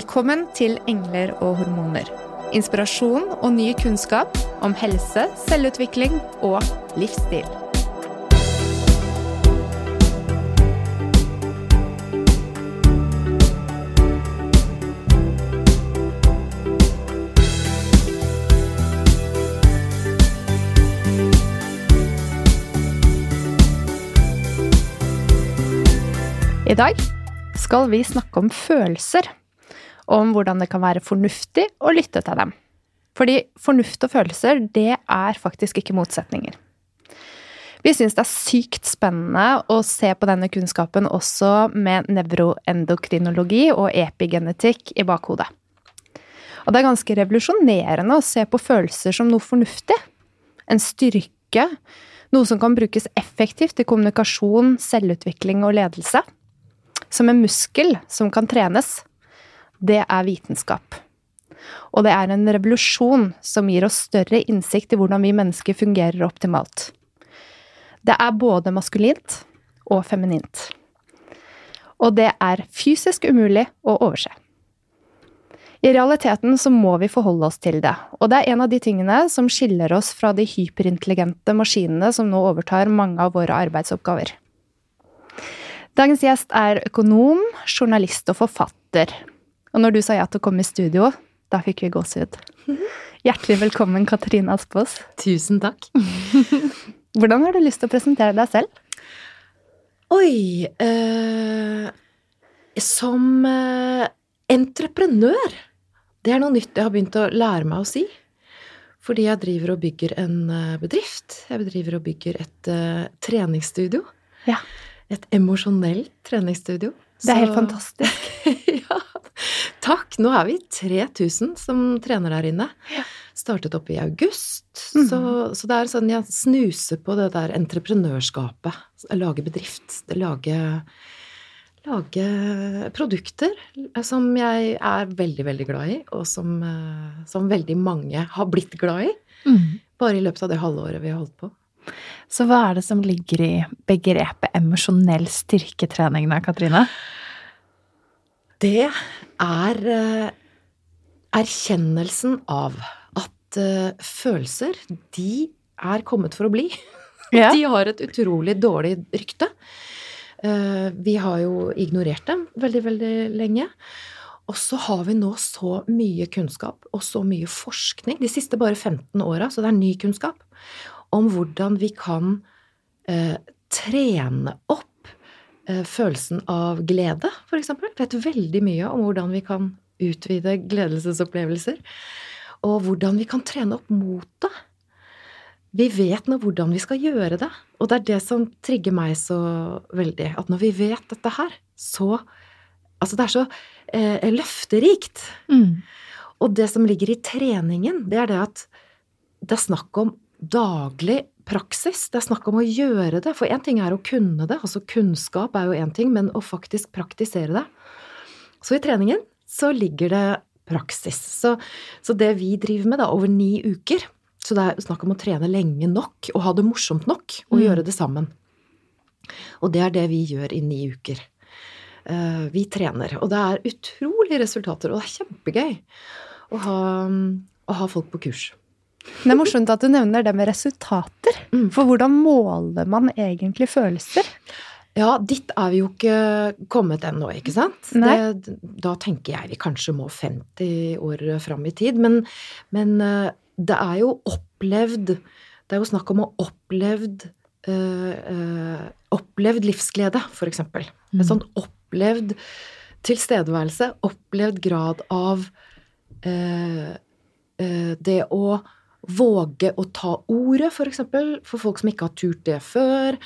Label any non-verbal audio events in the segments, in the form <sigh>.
Velkommen til Engler og hormoner. Inspirasjon og ny kunnskap om helse, selvutvikling og livsstil. I dag skal vi snakke om følelser, om hvordan det kan være fornuftig å lytte til dem. Fordi fornuft og følelser, det er faktisk ikke motsetninger. Vi syns det er sykt spennende å se på denne kunnskapen også med nevroendokrinologi og epigenetikk i bakhodet. Og det er ganske revolusjonerende å se på følelser som noe fornuftig. En styrke, noe som kan brukes effektivt i kommunikasjon, selvutvikling og ledelse som en muskel som kan trenes, det er vitenskap. Og det er en revolusjon som gir oss større innsikt i hvordan vi mennesker fungerer optimalt. Det er både maskulint og feminint. Og det er fysisk umulig å overse. I realiteten så må vi forholde oss til det, og det er en av de tingene som skiller oss fra de hyperintelligente maskinene som nå overtar mange av våre arbeidsoppgaver. Dagens gjest er økonom, journalist og forfatter. Og når du sa ja til å komme i studio, da fikk vi gåsehud. <laughs> Hjertelig velkommen, Katrine Aspås. Tusen takk. <laughs> Hvordan har du lyst til å presentere deg selv? Oi eh, Som eh, entreprenør. Det er noe nytt jeg har begynt å lære meg å si. Fordi jeg driver og bygger en eh, bedrift. Jeg driver og bygger et uh, treningsstudio. Ja et emosjonelt treningsstudio. Det er helt fantastisk. <laughs> ja. Takk. Nå er vi 3000 som trener der inne. Ja. Startet opp i august. Mm. Så, så, det er sånn jeg snuser på det der entreprenørskapet. Lage bedrift. Lage, lage produkter som jeg er veldig, veldig glad i, og som, eh, som veldig mange har blitt glad i. Mm. Bare i løpet av det halvåret vi har holdt på. Så hva er det som ligger i begrepet emosjonell styrketrening da, Katrine? Det er uh, erkjennelsen av at uh, følelser, de er kommet for å bli. <laughs> Ja. De har et utrolig dårlig rykte. Uh, vi har jo ignorert dem veldig, veldig lenge. Og så har vi nå så mye kunnskap og så mye forskning de siste bare 15 åra, så det er ny kunnskap om hvordan vi kan eh, trene opp eh, følelsen av glede, eksempel. Vet veldig mye om hvordan vi kan utvide gledelsesopplevelser. Og hvordan vi kan trene opp motet. Vi vet nå hvordan vi skal gjøre det, og det er det som trigger meg så veldig. At når vi vet dette her, så Altså, det er så eh, løfterikt. Mm. Og det som ligger i treningen, det er det at det er snakk om daglig praksis. Det er snakk om å gjøre det. For én ting er å kunne det, altså kunnskap er jo én ting, men å faktisk praktisere det. Så i treningen så ligger det praksis. Så, så det vi driver med da, over ni uker Så det er snakk om å trene lenge nok og ha det morsomt nok og mm. gjøre det sammen. Og det er det vi gjør i ni uker. Uh, vi trener. Og det er utrolige resultater, og det er kjempegøy å ha, å ha folk på kurs. Det er morsomt at du nevner det med resultater. Mm. For hvordan måler man egentlig følelser? Ja, dit er vi jo ikke kommet ennå, ikke sant? Det, da tenker jeg vi kanskje må 50 år fram i tid. Men, men, eh, det er jo opplevd Det er jo snakk om å opplevd øh, Opplevd livsglede, for eksempel. Mm. En sånn opplevd tilstedeværelse, opplevd grad av øh, det å våge å ta ordet, for eksempel, for folk som ikke har turt det før.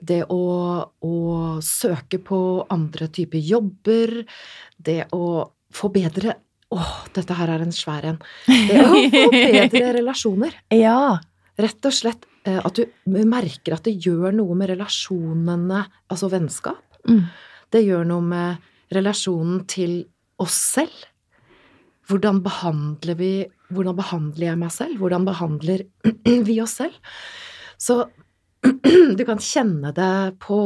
Det å, å søke på andre typer jobber. Det å få bedre Åh, dette her er en svær en. Det å få bedre <laughs> relasjoner. Ja. Rett og slett eh, at du merker at det gjør noe med relasjonene, altså vennskap. Mm. Det gjør noe med relasjonen til oss selv. Hvordan behandler vi hvordan behandler jeg meg selv? Hvordan behandler <clears throat> vi oss selv? Så <clears throat> du kan kjenne det på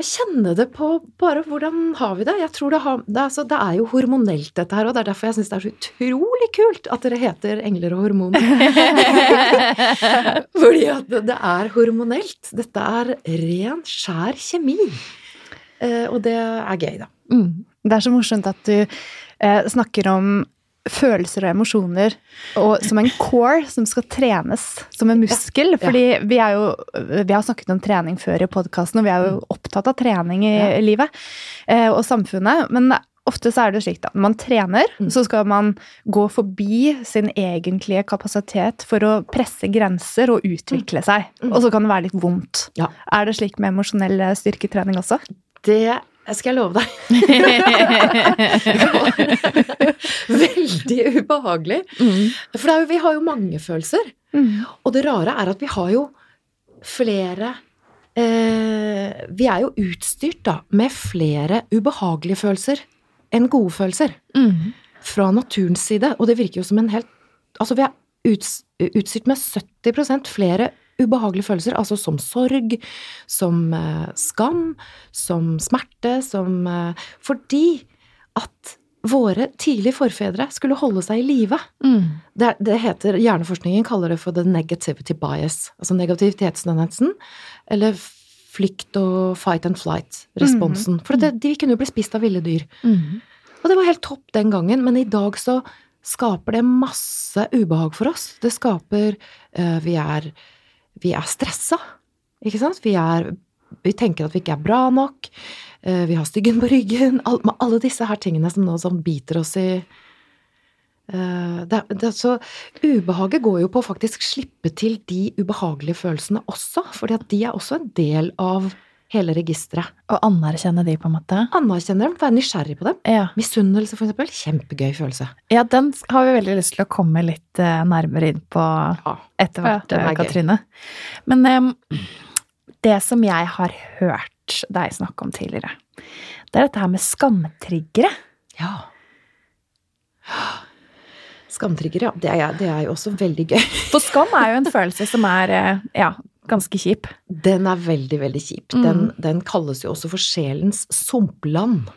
kjenne det på bare hvordan har vi det? Jeg tror det, har, det, altså, det er jo hormonelt, dette her, og det er derfor jeg syns det er så utrolig kult at dere heter Engler og hormoner. <laughs> Fordi at det, det er hormonelt. Dette er ren, skjær kjemi. Eh, og det er gøy, da. Mm. Det er så morsomt at du eh, snakker om følelser og emosjoner og som en core som skal trenes som en muskel. Fordi vi er jo Vi har snakket om trening før i podkasten, og vi er jo opptatt av trening i ja. livet eh, og samfunnet. Men ofte så er det slik at når man trener, mm. så skal man gå forbi sin egentlige kapasitet for å presse grenser og utvikle seg. Mm. Og så kan det være litt vondt. Ja. Er det slik med emosjonell styrketrening også? Det skal jeg love deg. <laughs> Veldig ubehagelig. Mm. For jo, vi har jo mange følelser. Mm. Og det rare er at vi har jo flere eh, Vi er jo utstyrt da med flere ubehagelige følelser enn gode følelser. Mm. Fra naturens side. Og det virker jo som en helt Altså, vi er utstyrt med 70% flere ubehagelige følelser, altså som sorg, som eh, skam, som smerte, som eh, Fordi at våre tidlige forfedre skulle holde seg i live. Mm. Det, det, heter, Hjerneforskningen kaller det for the negativity bias, altså negativitetstendensen, eller flykt og fight and flight-responsen. Mm. For det, de kunne jo bli spist av ville dyr. Mm. Og det var helt topp den gangen, men i dag så skaper det masse ubehag for oss. Det skaper uh, Vi er vi er stressa, ikke sant? Vi, er, vi tenker at vi ikke er bra nok, eh, vi har styggen på ryggen Alle disse her tingene som nå som biter oss i eh, det, det, så ubehaget går jo på å faktisk slippe til de ubehagelige følelsene også, fordi at de er også en del av hele registeret. Og anerkjenne de, på en måte? Anerkjenne dem, være nysgjerrig på dem. Ja. Misunnelse, for eksempel. Kjempegøy følelse. Ja, den har vi veldig lyst til å komme litt uh, nærmere inn på ja. etter hvert, ja, Katrine. Men um, det som jeg har hørt deg snakke om tidligere, det er dette her med skamtriggere. Ja. Skamtrigger, ja. Det er, det er, jo også veldig gøy. For skam er jo en følelse som er eh, ja, ganske kjip. Den er veldig, veldig kjip. Mm. Den, den, kalles jo også for sjelens sumpland.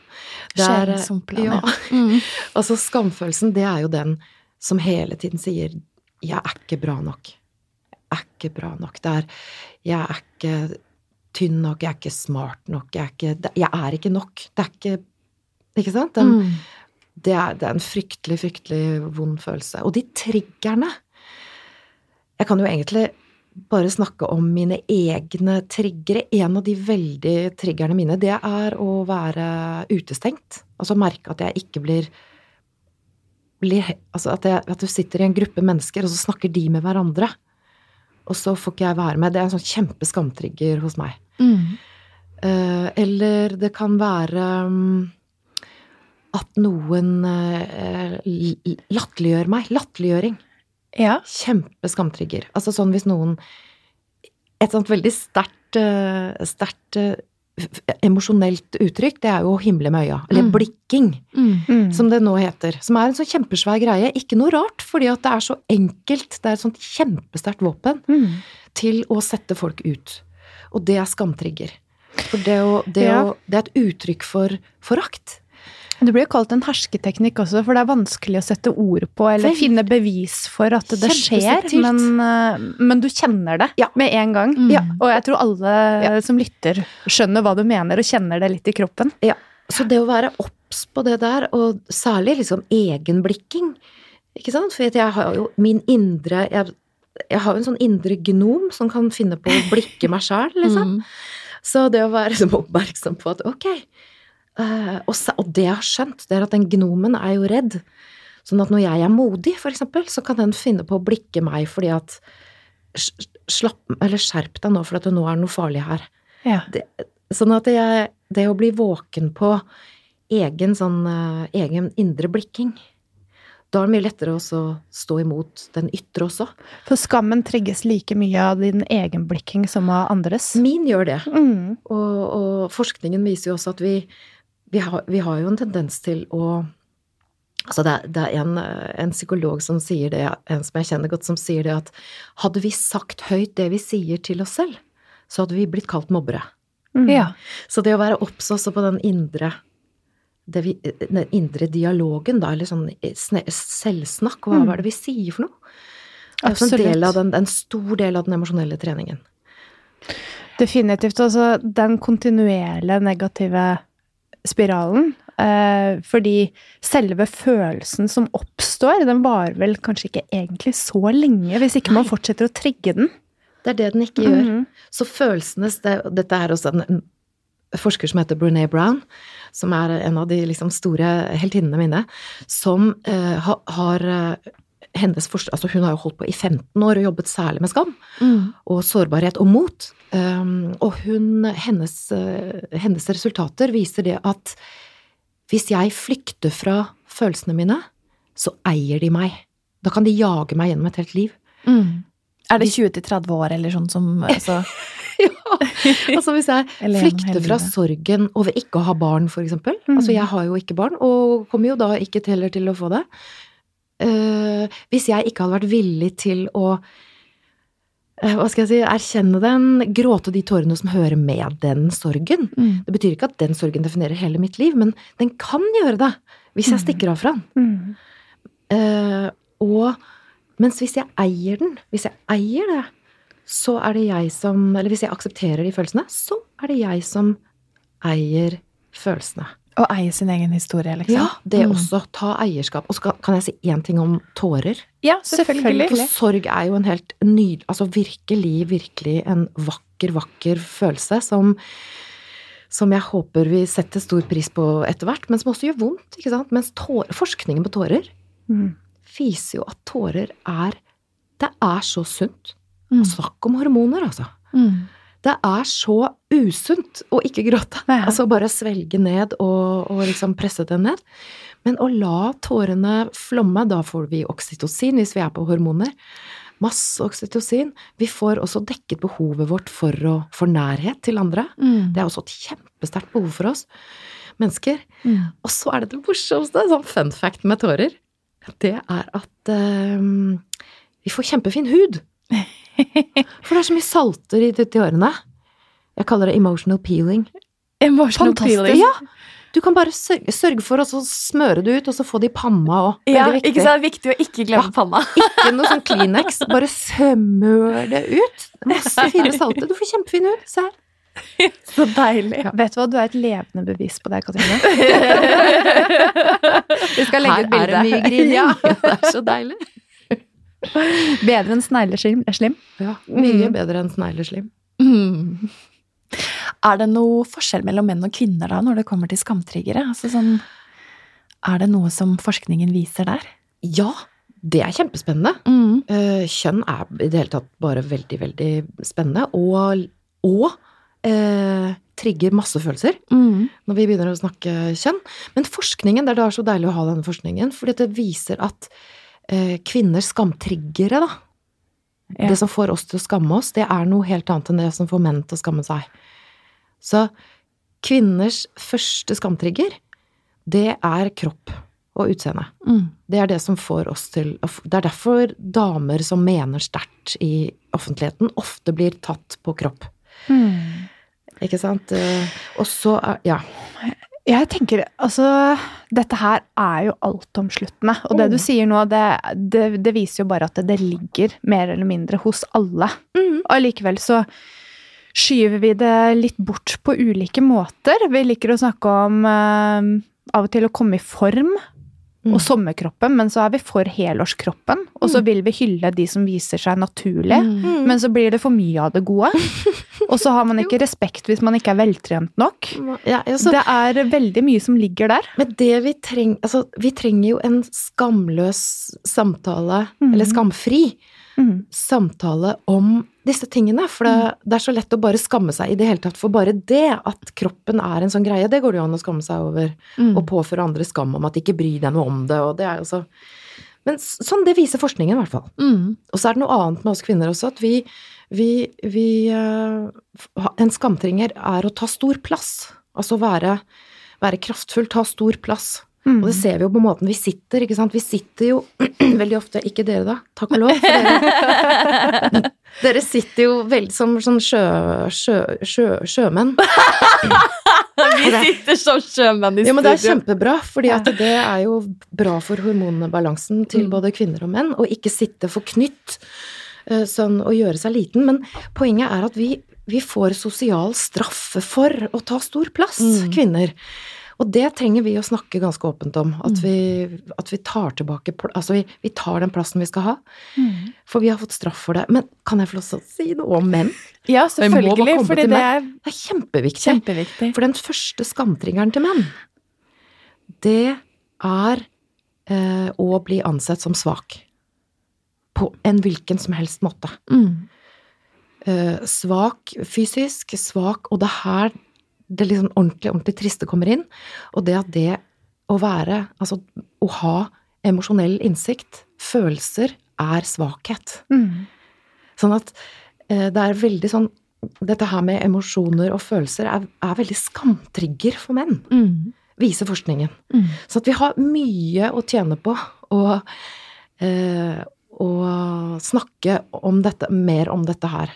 Sjelens sumpland, ja. ja. Mm. <laughs> altså skamfølelsen, det er jo den som hele tiden sier 'jeg er ikke bra nok'. Jeg er ikke bra nok. Det er 'jeg er ikke tynn nok', 'jeg er ikke smart nok', 'jeg er ikke, jeg er ikke nok'. Det er ikke Ikke sant? Den, mm. det, er, det er en fryktelig, fryktelig vond følelse. Og de triggerne Jeg kan jo egentlig bare snakke om mine egne triggere. En av de veldig triggerne mine, det er å være utestengt. Altså merke at jeg ikke blir, blir Altså at, jeg, at, du sitter i en gruppe mennesker, og så snakker de med hverandre. Og så får ikke jeg være med. Det er en sånn kjempeskamtrigger hos meg. Mm. Uh, eller det kan være um, at noen uh, latterliggjør meg. Latterliggjøring. Ja. Kjempeskamtrigger. Altså sånn hvis noen Et sånt veldig sterkt uh, sterkt uh, emosjonelt uttrykk, det er jo å himle med øya. Eller mm. blikking, mm. mm. som det nå heter. Som er en sånn kjempesvær greie. Ikke noe rart, fordi at det er så enkelt. Det er et sånt kjempesterkt våpen mm. til å sette folk ut. Og det er skamtrigger. For det, å, det, ja. å, det er et uttrykk for forakt. Det blir jo kalt en hersketeknikk også, for det er vanskelig å sette ord på eller finne bevis for at det skjer, men, eh, men, du kjenner det ja. med en gang. Mm. Ja. Og jeg tror alle ja. som lytter, skjønner hva du mener og kjenner det litt i kroppen. Ja, Så det å være obs på det der, og særlig liksom egenblikking, ikke sant, for jeg har jo min indre jeg, jeg har jo en sånn indre gnom som kan finne på å blikke meg sjæl, liksom. Mm. Så det å være liksom oppmerksom på at ok, og, og, det jeg har skjønt, det er at den gnomen er jo redd. Sånn at når jeg er modig, for eksempel, så kan den finne på å blikke meg fordi at Slapp Eller skjerp deg nå, for at det nå er noe farlig her. Ja. Det, sånn at jeg, det å bli våken på egen sånn uh, egen indre blikking da er det mye lettere å stå imot den ytre også. For skammen trigges like mye av din egen blikking som av andres? Min gjør det. Mm. Og, og, forskningen viser jo også at vi, vi har, vi har jo en tendens til å Altså det, er, det er en, en, psykolog som sier det, en som jeg kjenner godt, som sier det at hadde vi sagt høyt det vi sier til oss selv, så hadde vi blitt kalt mobbere. Mm. Ja. Så det å være obs også på den indre vi, den indre dialogen, da, eller sånn selvsnakk, hva, mm. hva er det vi sier for noe? Det er Absolutt. en, del av den, en stor del av den emosjonelle treningen. Definitivt. Altså den kontinuerlige negative spiralen. Eh, fordi selve følelsen som oppstår, den varer vel kanskje ikke egentlig så lenge, hvis ikke man fortsetter å trigge den. Det er det den ikke gjør. Mm -hmm. Så følelsenes det, Dette er også en, forsker som heter Brené Brown, som er en av de liksom, store heltinnene mine, som eh, ha, har eh, hennes altså Hun har jo holdt på i 15 år og jobbet særlig med skam mm. og sårbarhet og mot. Um, og hun, hennes, uh, hennes resultater viser det at hvis jeg flykter fra følelsene mine, så eier de meg. Da kan de jage meg gjennom et helt liv. Mm. Er det 20-30 år eller sånn som <laughs> altså... Ja! Altså hvis jeg <laughs> flykter fra sorgen over ikke å ha barn, for eksempel. Mm. Altså jeg har jo ikke barn, og kommer jo da ikke heller til å få det. Uh, hvis jeg ikke hadde vært villig til å uh, hva skal jeg si, erkjenne den, gråte de tårene som hører med den sorgen. Mm. Det betyr ikke at den sorgen definerer hele mitt liv, men den kan gjøre det hvis jeg mm. stikker av fra den. Mm. Uh, og mens hvis jeg eier den, hvis jeg eier det, så er det jeg som Eller hvis jeg aksepterer de følelsene, så er det jeg som eier følelsene. Å eie sin egen historie, liksom. Ja, det mm. også. Ta eierskap. Og så kan jeg si én ting om tårer. Ja, selvfølgelig. For sorg er jo en helt nydelig Altså virkelig, virkelig en vakker, vakker følelse som som jeg håper vi setter stor pris på etter hvert, men som også gjør vondt. ikke sant? Mens tårer, forskningen på tårer mm viser jo at tårer er Det er så sunt. Mm. Snakk om hormoner, altså. Mm. Det er så usunt å ikke gråte. Ja. Altså bare svelge ned og, og, liksom presse det ned. Men å la tårene flomme, da får vi oksytocin hvis vi er på hormoner. Masse oksytocin. Vi får også dekket behovet vårt for, å, for nærhet til andre. Mm. Det er også et kjempesterkt behov for oss mennesker. Mm. Og så er det det morsomste, sånn fun fact med tårer det er at um, vi får kjempefin hud. <laughs> For det er så mye salter i i årene. Jeg kaller det emotional peeling. Emotional Fantastisk. peeling? Ja. Du kan bare sørge for å smøre det ut, og så få det i panna òg. Ja, ikke sant? Viktig å ikke glemme ja, panna. <laughs> ikke noe sånn Kleenex. Bare smør det ut. Masse <laughs> fine salter. Du får kjempefin hud. Se her. Så deilig. Ja. Vet du hva, du er et levende bevis på det, Katrine. Vi skal legge ut bilde. Her er det mye grining. Ja. Det er så deilig. Bedre enn snegleslim? Ja, mye mm. bedre enn snegleslim. Mm. Er det noe forskjell mellom menn og kvinner da, når det kommer til skamtriggere? Altså sånn, er det noe som forskningen viser der? Ja, det er kjempespennende. Mm. Eh, kjønn er i det hele tatt bare veldig, veldig spennende. Og, og eh, trigger masse følelser mm. når vi begynner å snakke kjønn. Men forskningen, det er så deilig å ha denne forskningen, fordi det viser at kvinners skamtriggere, da ja. Det som får oss til å skamme oss, det er noe helt annet enn det som får menn til å skamme seg. Så kvinners første skamtrigger, det er kropp og utseende. Mm. Det er det som får oss til Det er derfor damer som mener sterkt i offentligheten, ofte blir tatt på kropp. Mm. Ikke sant? Eh, og så Ja. Jeg tenker, altså Dette her er jo altomsluttende. Og det du mm. sier nå, det, det, det viser jo bare at det, ligger mer eller mindre hos alle. Mm. Og likevel så skyver vi det litt bort på ulike måter. Vi liker å snakke om uh, av og til å komme i form og mm. sommerkroppen, men så er vi for helårskroppen. Og så mm. vil vi hylle de som viser seg naturlig, mm. men så blir det for mye av det gode. <laughs> Og så har man ikke respekt hvis man ikke er veltrent nok. Ja, altså, det er veldig mye som ligger der. Men det vi trenger Altså, vi trenger jo en skamløs samtale, mm. eller skamfri mm. samtale om disse tingene. For det, mm. det, er så lett å bare skamme seg i det hele tatt for bare det. At kroppen er en sånn greie. Det går det jo an å skamme seg over. Mm. Og påføre andre skam om at de ikke bryr deg noe om det. Og det er jo så Men sånn, det viser forskningen, i hvert fall. Mm. Og så er det noe annet med oss kvinner også, at vi, vi, vi uh, En skamtringer er å ta stor plass. Altså være, være kraftfull, ta stor plass. Mm. Og det ser vi jo på måten vi sitter, ikke sant. Vi sitter jo <clears throat> veldig ofte Ikke dere, da, takk og lov. Dere, <laughs> dere, sitter jo veldig som sånn sjø, sjø, sjø, sjømenn. <laughs> vi sitter som sjømenn i studio. Ja, men det er kjempebra, fordi at det er jo bra for hormonbalansen til mm. både kvinner og menn, å ikke sitte forknytt knytt sånn og gjøre seg liten. Men poenget er at vi, vi får sosial straffe for å ta stor plass, mm. kvinner. Og det trenger vi å snakke ganske åpent om. At mm. vi, at vi tar tilbake Altså, vi, vi, tar den plassen vi skal ha. Mm. For vi har fått straff for det. Men kan jeg få lov til å si noe om menn? Ja, selvfølgelig. For det er, det er kjempeviktig. kjempeviktig. For den første skamtriggeren til menn, det er eh, å bli ansett som svak. På en hvilken som helst måte. Mm. Eh, svak fysisk, svak Og det er her det liksom ordentlig, ordentlig triste kommer inn. Og det at det å være Altså å ha emosjonell innsikt, følelser, er svakhet. Mm. Sånn at eh, det er veldig sånn Dette her med emosjoner og følelser er, er veldig skamtrigger for menn. Mm. Viser forskningen. Mm. Så at vi har mye å tjene på å, eh, å snakke om dette, mer om dette her.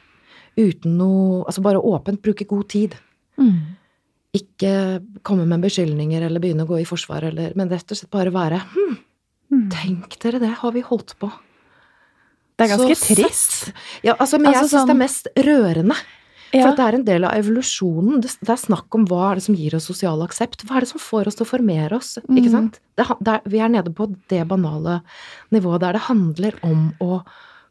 Uten noe Altså bare åpent bruke god tid. Mm ikke komme med beskyldninger eller begynne å gå i forsvar, eller, men rett og slett bare være hm, mm. Tenk dere det, har vi holdt på? Det er ganske så trist. Ja, altså, men altså, jeg syns sånn... det er mest rørende. Ja. For det er en del av evolusjonen. Det, det, er snakk om hva er det som gir oss sosial aksept. Hva er det som får oss til å formere oss? Mm. Ikke sant? Det, det, vi er nede på det banale nivået der det handler om å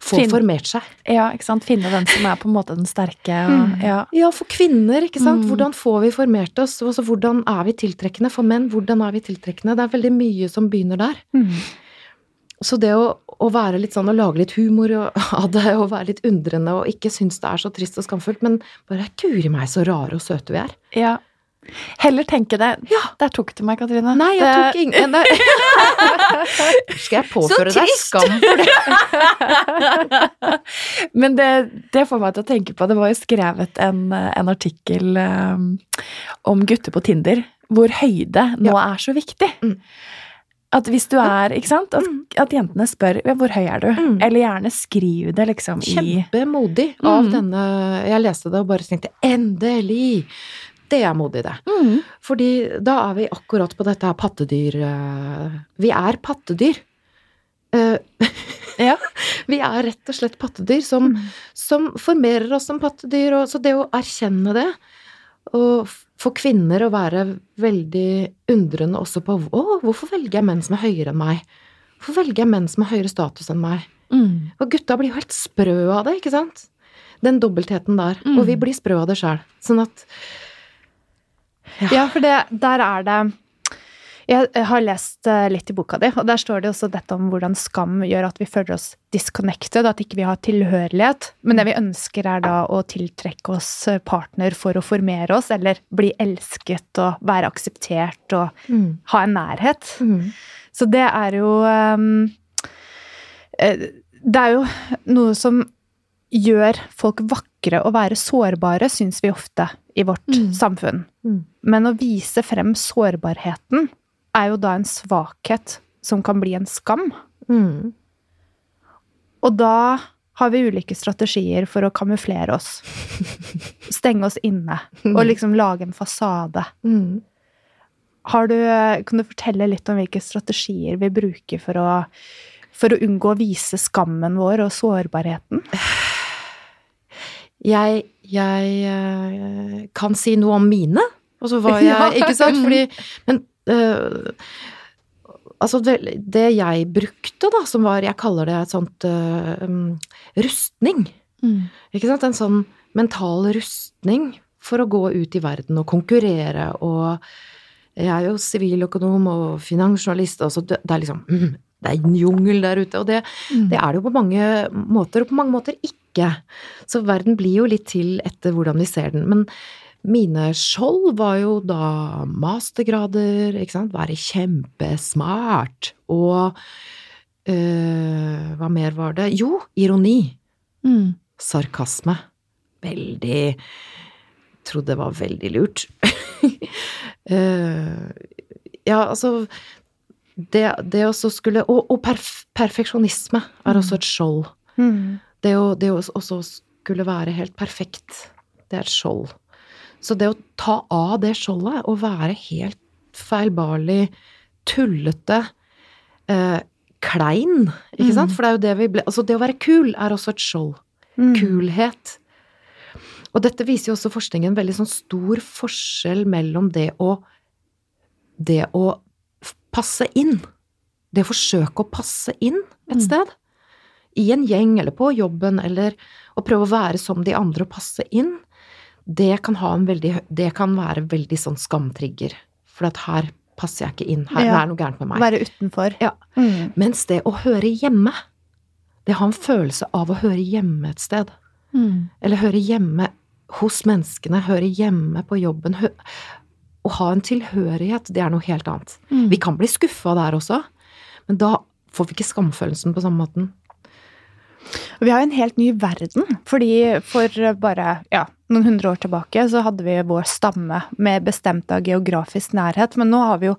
få Finn, formert seg. Ja, ikke sant. Finne den som er på en måte den sterke. Og, mm. ja. ja. for kvinner, ikke sant. Mm. Hvordan får vi formert oss? Altså, hvordan er vi tiltrekkende? For menn, hvordan er vi tiltrekkende? Det er veldig mye som begynner der. Mm. Så det å, å, være litt sånn og lage litt humor <laughs> av det, og være litt undrende og ikke synes det er så trist og skamfullt, men bare guri meg så rare og søte vi er. Ja. Heller tenke det. Ja. Der tok du meg, Katrine. Nei, jeg det... tok ingen <laughs> Skal jeg påføre deg skam for det? <laughs> Men det, det, får meg til å tenke på Det var jo skrevet en, en artikkel um, om gutter på Tinder hvor høyde nå ja. er så viktig. Mm. At hvis du er Ikke sant? At, mm. at jentene spør ja, 'hvor høy er du?' Mm. Eller gjerne skriv det liksom i Kjempemodig av mm. denne Jeg leste det og bare tenkte 'endelig'. Det er modig, det. Mm. Fordi da er vi akkurat på dette her pattedyr eh, Vi er pattedyr. Eh, <laughs> ja. vi er rett og slett pattedyr som, mm. som formerer oss som pattedyr. Og, så det å erkjenne det, og for kvinner å være veldig undrende også på å, hvorfor velger jeg menn som er høyere enn meg? Hvorfor velger jeg menn som har høyere status enn meg? Mm. Og gutta blir jo helt sprø av det, ikke sant? Den dobbeltheten der. Mm. Og vi blir sprø av det sjøl. Sånn at ja, ja for det, der er det jeg har lest eh, litt i boka di, og der står det også dette om hvordan skam gjør at vi føler oss disconnected, at ikke vi har tilhørighet. Men det vi ønsker, er da å tiltrekke oss eh, partner for å formere oss, eller bli elsket og være akseptert og mm. ha en nærhet. Mm. Så det er jo um, Det er jo noe som gjør folk vakre og være sårbare, syns vi ofte i vårt mm. samfunn. Mm. Men å vise frem sårbarheten er jo da en svakhet som kan bli en skam. Mm. Og da har vi ulike strategier for å kamuflere oss. <laughs> Stenge oss inne. Og liksom lage en fasade. Mm. Har du, kan du fortelle litt om hvilke strategier vi bruker for å, for å unngå å vise skammen vår og sårbarheten? <sighs> Jeg, jeg uh, kan si noe om mine. Og så var <laughs> jeg ja. Ikke sant? Fordi Men uh, Altså, det, det, jeg brukte, da, som var Jeg kaller det et sånt uh, um, rustning. Mm. Ikke sant? En sånn mental rustning for å gå ut i verden og konkurrere og Jeg er jo siviløkonom og finansjournalist, og så det, det er liksom mm, Det er en jungel der ute, og det, mm. det er det jo på mange måter, og på mange måter ikke ikke. Så verden blir jo litt til etter hvordan vi ser den. Men mine skjold var jo da mastergrader, ikke sant, være kjempesmart og øh, Hva mer var det? Jo, ironi. Mm. Sarkasme. Veldig Trodde det var veldig lurt. uh, <laughs> ja, altså det, det også skulle Og, og perf, perfeksjonisme er også et skjold. Mm. Det å, det å også skulle være helt perfekt, det er et skjold. Så det å ta av det skjoldet og være helt feilbarlig, tullete, eh, klein, ikke sant? For det er jo det vi ble Altså, det å være kul er også et skjold. Mm. Kulhet. Og dette viser jo også forskningen en veldig sånn stor forskjell mellom det å Det å passe inn. Det å forsøke å passe inn et Mm. sted. I en gjeng eller på jobben, eller å prøve å være som de andre og passe inn. Det kan, ha en veldig, det kan være veldig sånn skamtrigger. For at her passer jeg ikke inn. Her Ja. er noe gærent med meg. Være utenfor. Ja. Mm. Mens det å høre hjemme, det har en følelse av å høre hjemme et sted. Mm. Eller høre hjemme hos menneskene, høre hjemme på jobben. Å ha en tilhørighet, det er noe helt annet. Mm. Vi kan bli skuffa der også, men da får vi ikke skamfølelsen på samme måten. Og vi har jo en helt ny verden, fordi for bare ja, noen hundre år tilbake så hadde vi vår stamme med bestemt av geografisk nærhet, men nå har vi jo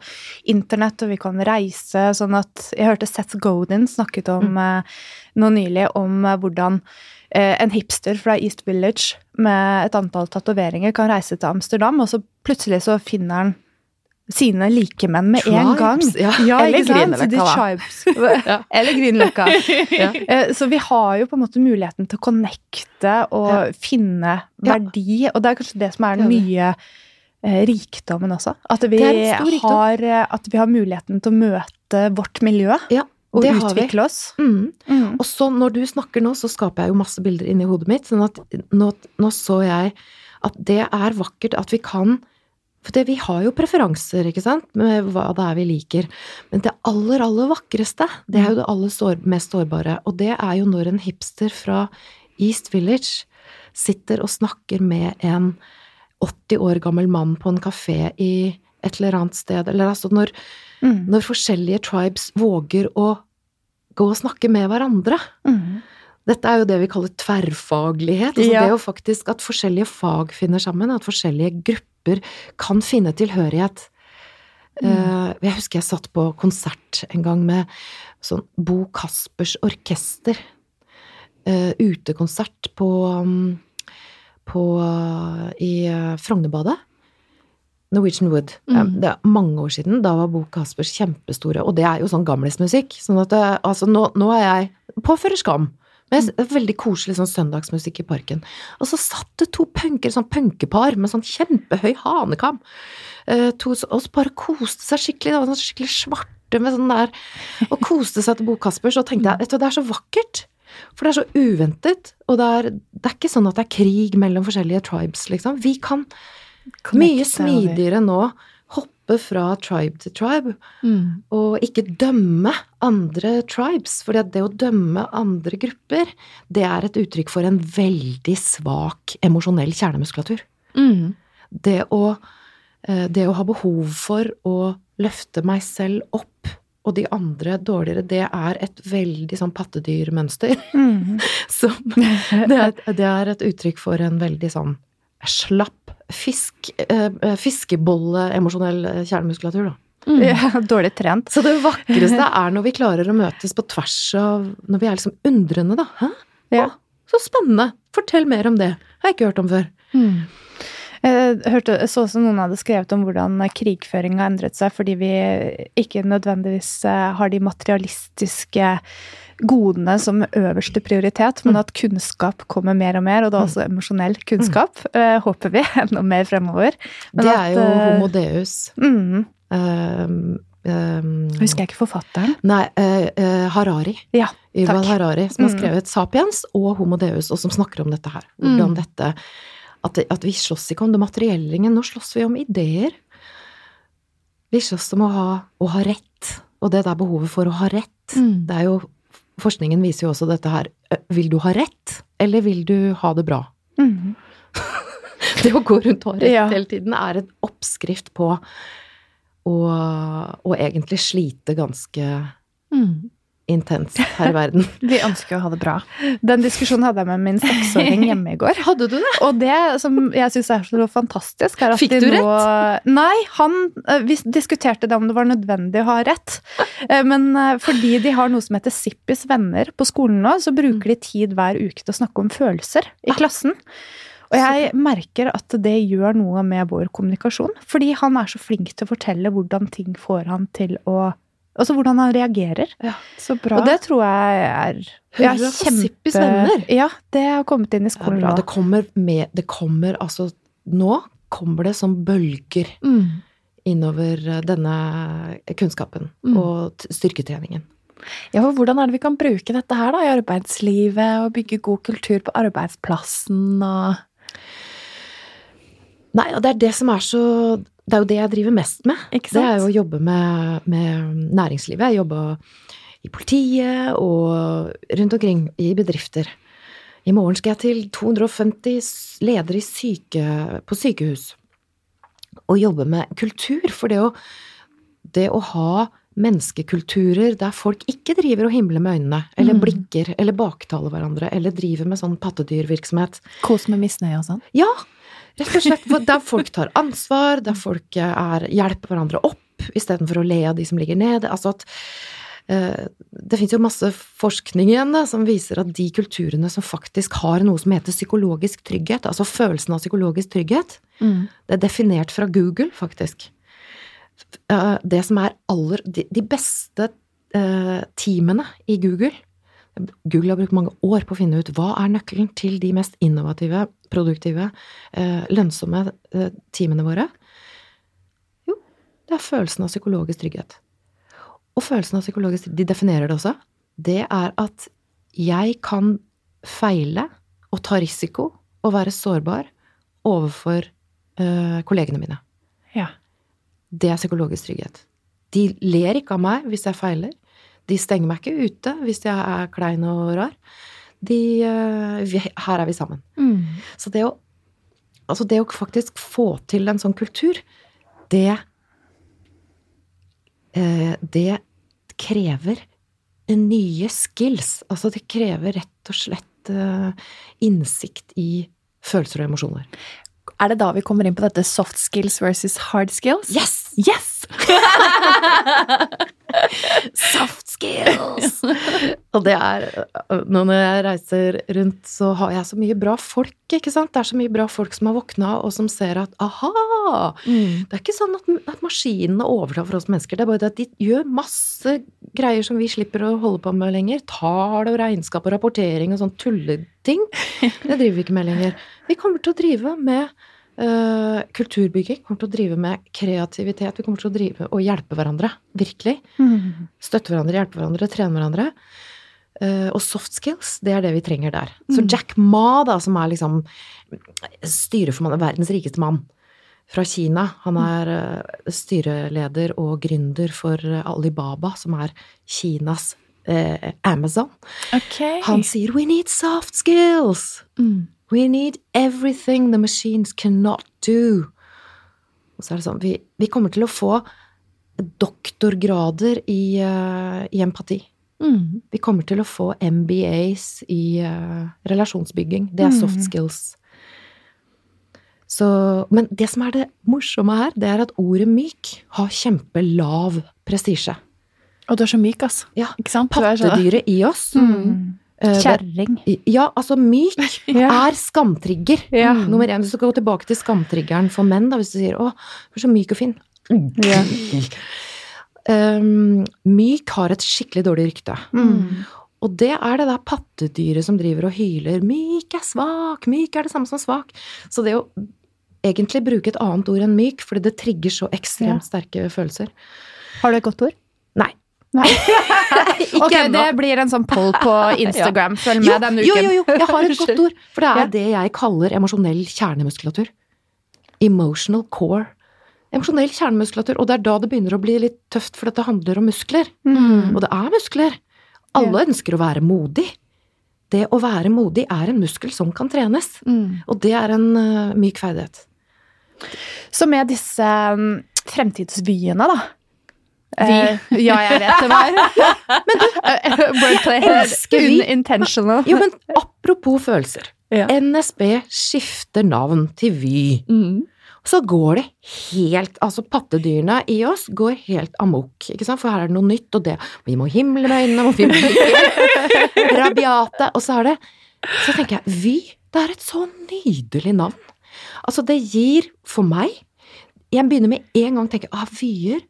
internett og vi kan reise, sånn at Jeg hørte Seth Godin snakket om mm. nå nylig om eh, hvordan eh, en hipster fra East Village med et antall tatoveringer kan reise til Amsterdam, og så plutselig så finner han sine likemenn med en gang. Ja. ja. Eller Grünerløkka, da. <laughs> <laughs> Eller Grünerløkka. <laughs> Ja. Eh, Så vi har jo på en måte muligheten til å connecte og finne verdi, og det er kanskje det som er den nye eh, rikdommen også. At vi, har, eh, at vi har muligheten til å møte vårt miljø Ja, og det utvikle oss. Mm. Mm. Og så når du snakker nå, så skaper jeg jo masse bilder inni hodet mitt, sånn at nå, nå så jeg at det er vakkert at vi kan For det, vi har jo preferanser, ikke sant, med hva det er vi liker. Men det aller, aller vakreste, det er jo det aller sår, mest sårbare. Og det er jo når en hipster fra East Village sitter og snakker med en 80 år gammel mann på en kafé i et eller annet sted. Eller altså når, Mm. når forskjellige tribes våger å gå og snakke med hverandre. Mm. Dette er jo det vi kaller tverrfaglighet. Altså Ja. Det er jo faktisk at forskjellige fag finner sammen, at forskjellige grupper kan finne tilhørighet. Mm. jeg husker jeg satt på konsert en gang med sånn Bo Kaspers orkester. Eh, utekonsert på, um, på uh, i Frognerbadet. Norwegian Wood. Mm. Eh, Det er mange år siden. Da var Bo Kaspers kjempestore. Og det er jo sånn gamlismusikk. Sånn at det, altså nå, nå er jeg påfører skam. Men jeg- er veldig koselig sånn søndagsmusikk i parken. Og så satt det to punker, sånn punkepar med sånn kjempehøy hanekam. Eh, to, og så bare koste seg skikkelig. Det var sånn skikkelig svarte med sånn der Og koste seg til Bo Kaspers. Og tenkte jeg vet du, det er så vakkert. For det er så uventet. Og det er, det er ikke sånn at det er krig mellom forskjellige tribes, liksom. Vi kan mye Connecte over. smidigere nå hoppe fra tribe til tribe Mm. og ikke dømme andre tribes. For det å dømme andre grupper, det er et uttrykk for en veldig svak emosjonell kjernemuskulatur. Mm. Det å, eh, det å ha behov for å løfte meg selv opp og de andre dårligere, det er et veldig sånn pattedyrmønster. Mm. <laughs> Som det er, det er et uttrykk for en veldig sånn slapp fisk, eh, fiskebolle emosjonell eh, kjernemuskulatur, da. Mm. Ja, dårlig trent. Så det vakreste <laughs> er når vi klarer å møtes på tvers av Når vi er liksom undrende, da. Hæ? Ja. Å, så spennende! Fortell mer om det. Har jeg ikke hørt om før. Mm. Jeg hørte, så også noen hadde skrevet om hvordan krigføring har endret seg fordi vi ikke nødvendigvis eh, har de materialistiske godene som øverste prioritet, men Mm. at kunnskap kommer mer og mer, og da også emosjonell kunnskap, eh, håper vi, <laughs> enda mer fremover. Men det at, er jo eh, Homo deus. Mm, Um, um, husker jeg ikke forfatteren? Nei, uh, Harari. Ja, Yuval. Harari, som har Mm. skrevet Sapiens og Homo deus, og som snakker om dette her. Hvordan Mm. dette at, at vi slåss ikke om det materielle nå slåss vi om ideer. Vi slåss om å ha, å ha rett, og det der behovet for å ha rett. Mm. Det er jo Forskningen viser jo også dette her. eh, Vil du ha rett, eller vil du ha det bra? Mm. <laughs> Det å gå rundt og ha rett Ja. hele tiden er en oppskrift på å, å egentlig slite ganske Mm. Intens her i verden. <laughs> Vi ønsker å ha det bra. Den diskusjonen hadde jeg med min seksåring hjemme i går. <laughs> Hadde du det? Og det som jeg syns er så fantastisk, er at Fikk du nå Nei, han eh, Vi diskuterte det om det var nødvendig å ha rett. <laughs> Eh, Men eh, fordi de har noe som heter Sippis venner på skolen nå, så bruker de tid hver uke til å snakke om følelser i klassen. Og jeg merker at det gjør noe med vår kommunikasjon. Fordi han er så flink til å fortelle hvordan ting får han til å Altså hvordan han reagerer. Ja, Så bra. Og det tror jeg er Hurra for Sippis venner. Ja, det har kommet inn i skolen nå. Det kommer med Det kommer altså Nå kommer det som bølger Mm. innover eh, denne kunnskapen Mm. og styrketreningen. Ja, for hvordan er det vi kan bruke dette her da, i arbeidslivet, og bygge god kultur på arbeidsplassen og Nei, og det er det som er så Det er jo det jeg driver mest med. Det er jo å jobbe med, med næringslivet. Jeg jobba i politiet og rundt omkring i bedrifter. I morgen skal jeg til 250 ledere i syke, på sykehus og jobbe med kultur. For det å, det å ha menneskekulturer der folk ikke driver og himler med øynene, eller Mm. blikker, eller baktaler hverandre, eller driver med sånn pattedyrvirksomhet. kos med misnøye og sånn. Ja, rett og slett. Der folk tar ansvar, der folk er, hjelper hverandre opp istedenfor å le av de som ligger nede. Altså at eh, Det fins jo masse forskning igjen da, som viser at de kulturene som faktisk har noe som heter psykologisk trygghet, altså følelsen av psykologisk trygghet, Mm. det er definert fra Google, faktisk. Eh, Det som er aller De, beste eh, teamene i Google Google har brukt mange år på å finne ut hva er nøkkelen til de mest innovative, produktive, eh, lønnsomme eh, teamene våre. Jo, det er følelsen av psykologisk trygghet. Og følelsen av psykologisk trygghet, de definerer det også, det er at jeg kan feile og ta risiko og være sårbar overfor eh, kollegene mine. Ja. Det er psykologisk trygghet. De ler ikke av meg hvis jeg feiler. De stenger meg ikke ute hvis jeg er klein og rar. De, eh, vi, her er vi sammen. Mm. Så det å, altså det å faktisk få til en sånn kultur, det eh, Det krever nye skills. Altså det krever rett og slett eh, innsikt i følelser og emosjoner. Er det da vi kommer inn på dette soft skills versus hard skills? Yes! Yes! <laughs> Soft skills! og det er Nå når jeg reiser rundt, så har jeg så mye bra folk, ikke sant? Det er så mye bra folk som har våkna, og som ser at aha! Mm. Det er ikke sånn at, at maskinene overtar for oss mennesker. Det er bare det at de gjør masse greier som vi slipper å holde på med lenger. Tall og regnskap og rapportering og sånn tulleting. Det driver vi ikke med lenger. Vi kommer til å drive med kulturbygging, kommer til å drive med kreativitet. Vi kommer til å drive og hjelpe hverandre. Virkelig. Mm. Støtte hverandre, hjelpe hverandre, trene hverandre. Eh, og soft skills, det er det vi trenger der. Så Mm. Jack Ma, da, som er liksom styreformann, verdens rikeste mann fra Kina, han er eh, styreleder og gründer for eh, Alibaba, som er Kinas eh, Amazon. Okay. Han sier 'we need soft skills'. Mm. We need everything the machines cannot do. Og så er det sånn, vi, vi kommer til å få doktorgrader i, uh, i empati. Mm. Vi kommer til å få MBAs i uh, relasjonsbygging. Det er soft Mm. skills. Så, men det som er det morsomme her, det er at ordet myk har kjempelav prestisje. Og du er så myk, altså. Ja, Pattedyret i oss. Mm. Eh, Kjerring. Ja, altså myk <laughs> er skamtrigger. Ja. Mm. Nummer én, hvis du skal gå tilbake til skamtriggeren for menn, da, hvis du sier 'Å, du er så myk og fin'. Ja. Um, <laughs> myk har et skikkelig dårlig rykte. Mm. Og det er det der pattedyret som driver og hyler 'myk er svak', 'myk er det samme som svak'. Så det å egentlig bruke et annet ord enn myk, fordi det trigger så ekstremt sterke følelser. Har du et godt ord? Nei. Nei. <laughs> Ok, det blir en sånn poll på <laughs> Instagram. Følg Jo, med denne uken. jo, jo, jo, jeg har et godt ord. For det er Ja. det jeg kaller emosjonell kjernemuskulatur. Emotional core. Emosjonell kjernemuskulatur. Og det er da det begynner å bli litt tøft, for dette handler om muskler. Mm. Og det er muskler. Alle ønsker å være modig. Det å være modig er en muskel som kan trenes. Mm. Og det er en eh, myk ferdighet. Så med disse um, fremtidsvyene, da. Eh, ja, jeg vet det var. <laughs> men du, Wordplay <laughs> elsker vi Unintentional. Jo, men <laughs> apropos følelser. Ja. NSB skifter navn til Vy. Mm. Så går det helt Altså, pattedyrene i oss går helt amok, ikke sant, for her er det noe nytt, og det Vi må himle med øynene, vi må bli rabiate, og så er det Så tenker jeg, Vy, det er et så nydelig navn. Altså, det gir for meg Jeg begynner med en gang å tenke ah, vyer.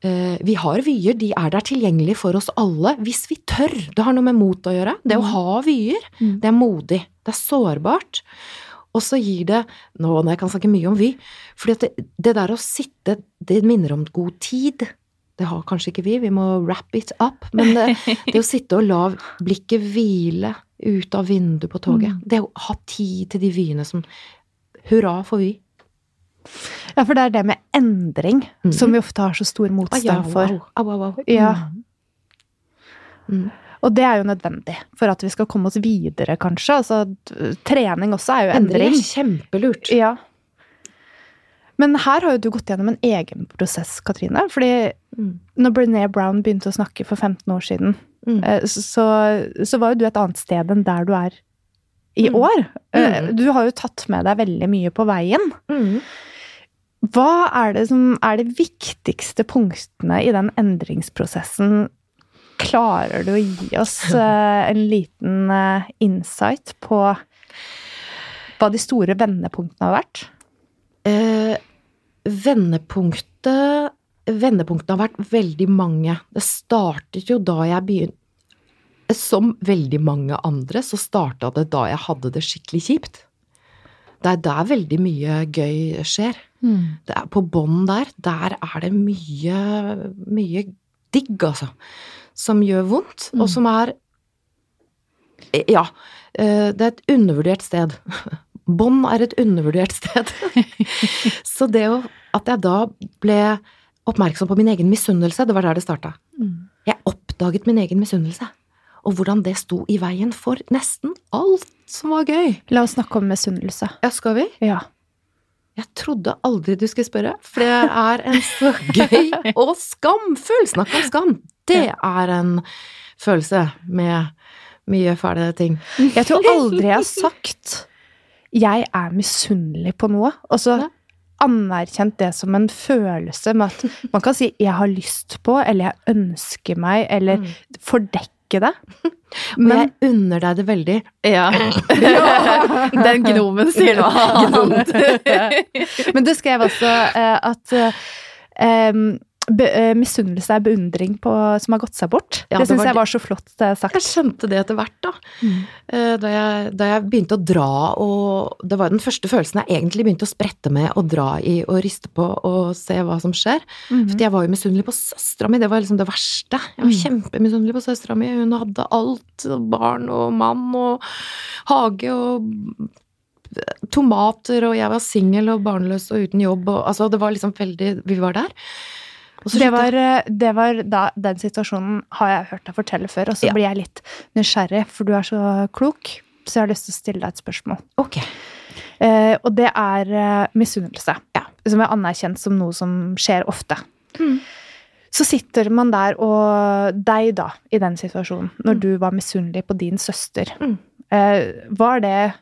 Eh, vi har vyer, de er der tilgjengelig for oss alle hvis vi tør. Det har noe med mot å gjøre. Det å mm. ha vyer, mm. det er modig. Det er sårbart. Og så gir det Nå når jeg kan snakke mye om Vy, for det, det, der å sitte, det minner om god tid. Det har kanskje ikke vi, vi må wrap it up. Men det, <laughs> det å sitte og la blikket hvile ut av vinduet på toget, mm. det å ha tid til de vyene som Hurra for Vy. Ja, for det er det med endring mm. som vi ofte har så stor motstand for. Au, au, au. Ja. Mm. Og det er jo nødvendig for at vi skal komme oss videre, kanskje. Altså, trening også er jo endring. Endring er kjempelurt. Ja. Men her har jo du gått gjennom en egen prosess, Katrine. fordi mm. når Brené Brown begynte å snakke for 15 år siden, mm. Eh, så, så, var jo du et annet sted enn der du er i mm. år. Eh, mm. Du har jo tatt med deg veldig mye på veien. Mm. Hva er det som er de viktigste punktene i den endringsprosessen Klarer du å gi oss uh, <laughs> en liten uh, insight på hva de store vendepunktene har vært? Eh, vendepunktet Vendepunktene har vært veldig mange. Det startet jo da jeg begynte Som veldig mange andre, så starta det da jeg hadde det skikkelig kjipt. Det er der veldig mye gøy skjer. Mm. Det er på bånn der. Der er det mye, mye digg, altså som gjør vondt, mm. og som er Ja. Eh, det er et undervurdert sted. <laughs> Bånd er et undervurdert sted. <laughs> Så det å At jeg da ble oppmerksom på min egen misunnelse, det var der det starta. Mm. Jeg oppdaget min egen misunnelse. Og hvordan det sto i veien for nesten alt som var gøy. La oss snakke om misunnelse. Ja, skal vi? Ja. Jeg trodde aldri du skulle spørre, for det er en så <laughs> gøy og skamfull Snakk om skam! Det er en følelse med mye fæle ting. Jeg tror aldri jeg har sagt 'jeg er misunnelig på noe', og så anerkjent det som en følelse med at man kan si 'jeg har lyst på', eller 'jeg ønsker meg', eller mm. Fordekke det. <laughs> Men jeg unner deg det veldig. Ja. <laughs> Den gnomen sier noe annet. <laughs> Men du skrev også uh, at uh, Eh, misunnelse er beundring på, som har gått seg bort. Ja, det syns jeg var så flott sagt. Jeg skjønte det etter hvert, da. Mm. Eh, da, jeg, da, jeg, begynte å dra og Det var den første følelsen jeg egentlig begynte å sprette med og dra i og riste på og se hva som skjer. Mm. For jeg var jo misunnelig på søstera mi, det var liksom det verste. Jeg var mm. kjempemisunnelig på søstera mi. Hun hadde alt. Barn og mann og hage og tomater, og jeg var singel og barnløs og uten jobb og altså det var liksom veldig Vi var der. Det var, eh, det var, da, Den situasjonen har jeg hørt deg fortelle før, og så ja. blir jeg litt nysgjerrig, for du er så klok, så jeg har lyst til å stille deg et spørsmål. Ok. Eh, og det er eh, misunnelse, ja. som er anerkjent som noe som skjer ofte. Mm. Så sitter man der, og deg, da, i den situasjonen, når mm. du var misunnelig på din søster. Mm. Eh, var det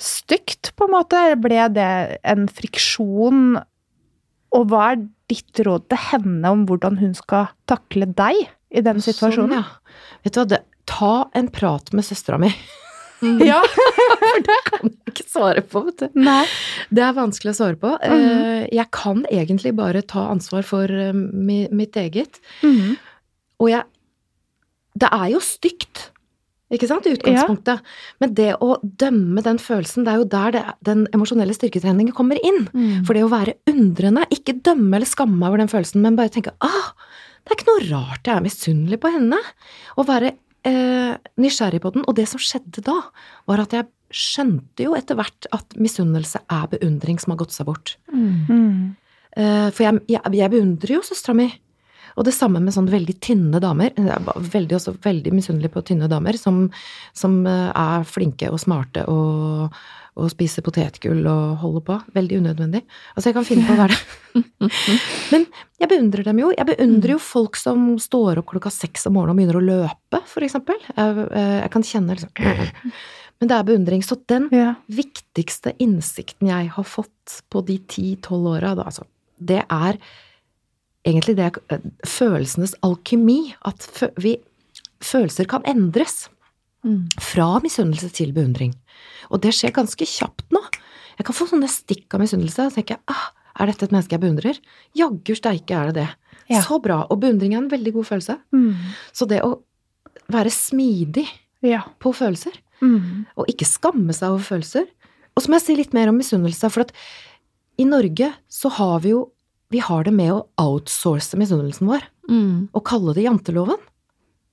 stygt, på en måte? Ble det en friksjon? Og hva er ditt råd til henne om hvordan hun skal takle deg i den sånn, situasjonen? Sånn, ja. Vet du hva, det, ta en prat med søstera mi. Mm. <laughs> Ja, for det kan jeg ikke svare på, vet du. Nei. Det er vanskelig å svare på. Mm. Jeg kan egentlig bare ta ansvar for eh, mitt eget. Mm. Og jeg Det er jo stygt ikke sant, i utgangspunktet. Ja. Men det å dømme den følelsen, det er jo der det, den emosjonelle styrketreningen kommer inn. Mm. For det å være undrende, ikke dømme eller skamme meg over den følelsen, men bare tenke ah, det er ikke noe rart jeg er misunnelig på henne. Og være eh, nysgjerrig på den. Og det som skjedde da, var at jeg skjønte jo etter hvert at misunnelse er beundring som har gått seg bort. Mm. Eh, for jeg, jeg, jeg beundrer jo søstera mi og det samme med sånn veldig tynne damer. Jeg er veldig, også veldig misunnelig på tynne damer som, som, eh, er flinke og smarte og, og spiser potetgull og holder på. Veldig unødvendig. Altså, jeg kan finne på å være det. <laughs> Men Jeg beundrer dem jo. Jeg beundrer jo folk som står opp klokka seks om morgenen og begynner å løpe, for eksempel. Jeg, eh, jeg kan kjenne liksom <clears throat> Men det er beundring. Så den Ja. viktigste innsikten jeg har fått på de ti-tolv åra, altså, det er egentlig det er følelsenes alkymi. At vi, følelser kan endres. Mm. Fra misunnelse til beundring. Og det skjer ganske kjapt nå. Jeg kan få sånne stikk av misunnelse, og tenke, tenker jeg ah, er dette et menneske jeg beundrer? Jaggu steike er det det. Ja. Så bra. Og beundring er en veldig god følelse. Mm. Så det å være smidig Ja. på følelser, Mm. og ikke skamme seg over følelser Og så må jeg si litt mer om misunnelse, for at i Norge så har vi jo Vi har det med å outsource misunnelsen vår Mm. og kalle det janteloven.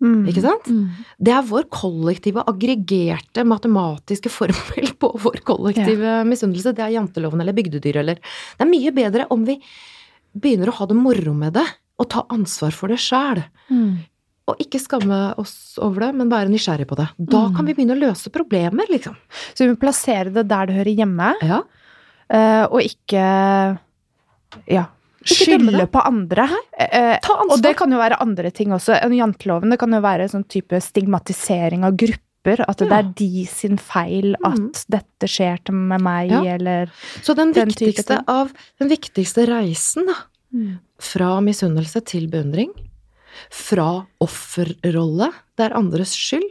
Mm. Ikke sant? Mm. Det er vår kollektive, aggregerte matematiske formel på vår kollektive misunnelse. Det er janteloven eller bygdedyr eller Det er mye bedre om vi begynner å ha det moro med det og ta ansvar for det sjæl. Mm. Og ikke skamme oss over det, men være nysgjerrig på det. Da Mm. kan vi begynne å løse problemer, liksom. Så vi må plassere det der det hører hjemme, Ja. eh, og ikke ja, skylde på andre. Eh, ansvar. og det kan jo være andre ting også. En Janteloven det kan jo være sånn type stigmatisering av grupper. At det Ja. er de sin feil at mm. dette skjer med meg, Ja. eller Så den Den viktigste, av, den viktigste reisen, da, fra misunnelse til beundring, fra offerrolle, det er andres skyld,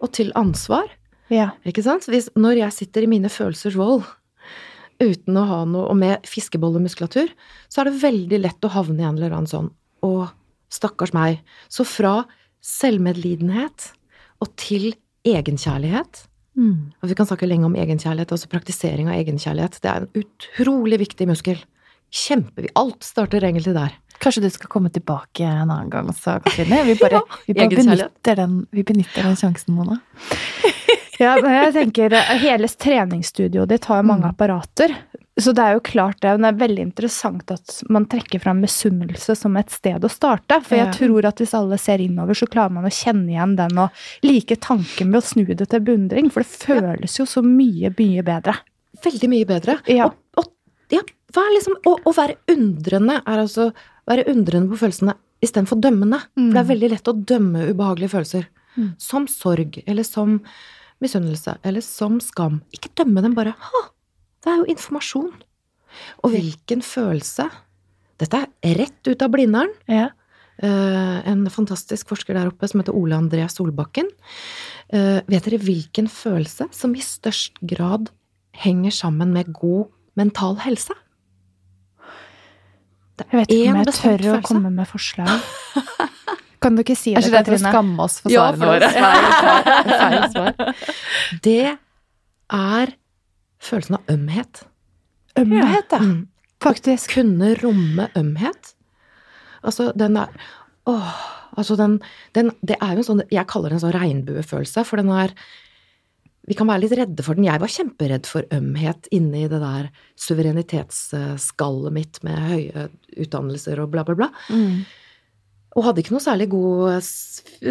og til ansvar, Ja. ikke sant? Hvis, når jeg sitter i mine følelsers vold, uten å ha noe, og med fiskebollemuskulatur, så er det veldig lett å havne i en eller annen sånn, å, stakkars meg. Så fra selvmedlidenhet og til egenkjærlighet, Mm. og vi kan snakke lenge om egenkjærlighet, altså praktisering av egenkjærlighet. Det er en utrolig viktig muskel. Kjempe... Alt starter egentlig der. Kanskje du skal komme tilbake en annen gang også, Katrine? Vi <laughs> bare, vi bare benytter, den, vi benytter den sjansen, Mona. Ja, men jeg tenker eh, Hele treningsstudioet ditt har jo mange Mm. apparater. Så det er jo klart det, men det er veldig interessant at man trekker fram misunnelse som et sted å starte. For jeg tror at hvis alle ser innover, så klarer man å kjenne igjen den og like tanken med å snu det til beundring. For det føles jo så mye, mye bedre. Veldig mye bedre. Ja. Og, og ja, liksom, å, å være undrende er altså være undrende på følelsene istedenfor dømmende. For det er veldig lett å dømme ubehagelige følelser. Mm. Som sorg, eller som misunnelse, eller som skam. Ikke dømme dem, bare ha, det er jo informasjon. Og hvilken følelse Dette er rett ut av Blindern. Ja. Eh, en fantastisk forsker der oppe som heter Ole André Solbakken. Eh, vet dere hvilken følelse som i størst grad henger sammen med god mental helse? Jeg vet ikke om jeg tør å følelse. komme med forslag. <laughs> Kan du ikke si Er det, ikke det til å skamme oss for Ja, svarene våre? feil svar. <laughs> <laughs> Det er følelsen av ømhet. Ømhet, ja. Mm. Faktisk. Kunne romme ømhet. Altså, den er Åh, altså den, den Det er jo en sånn Jeg kaller det en sånn regnbuefølelse, for den er Vi kan være litt redde for den. Jeg var kjemperedd for ømhet inni det der suverenitetsskallet mitt med høye utdannelser og bla, bla, bla. Mm. Og hadde ikke noe særlig god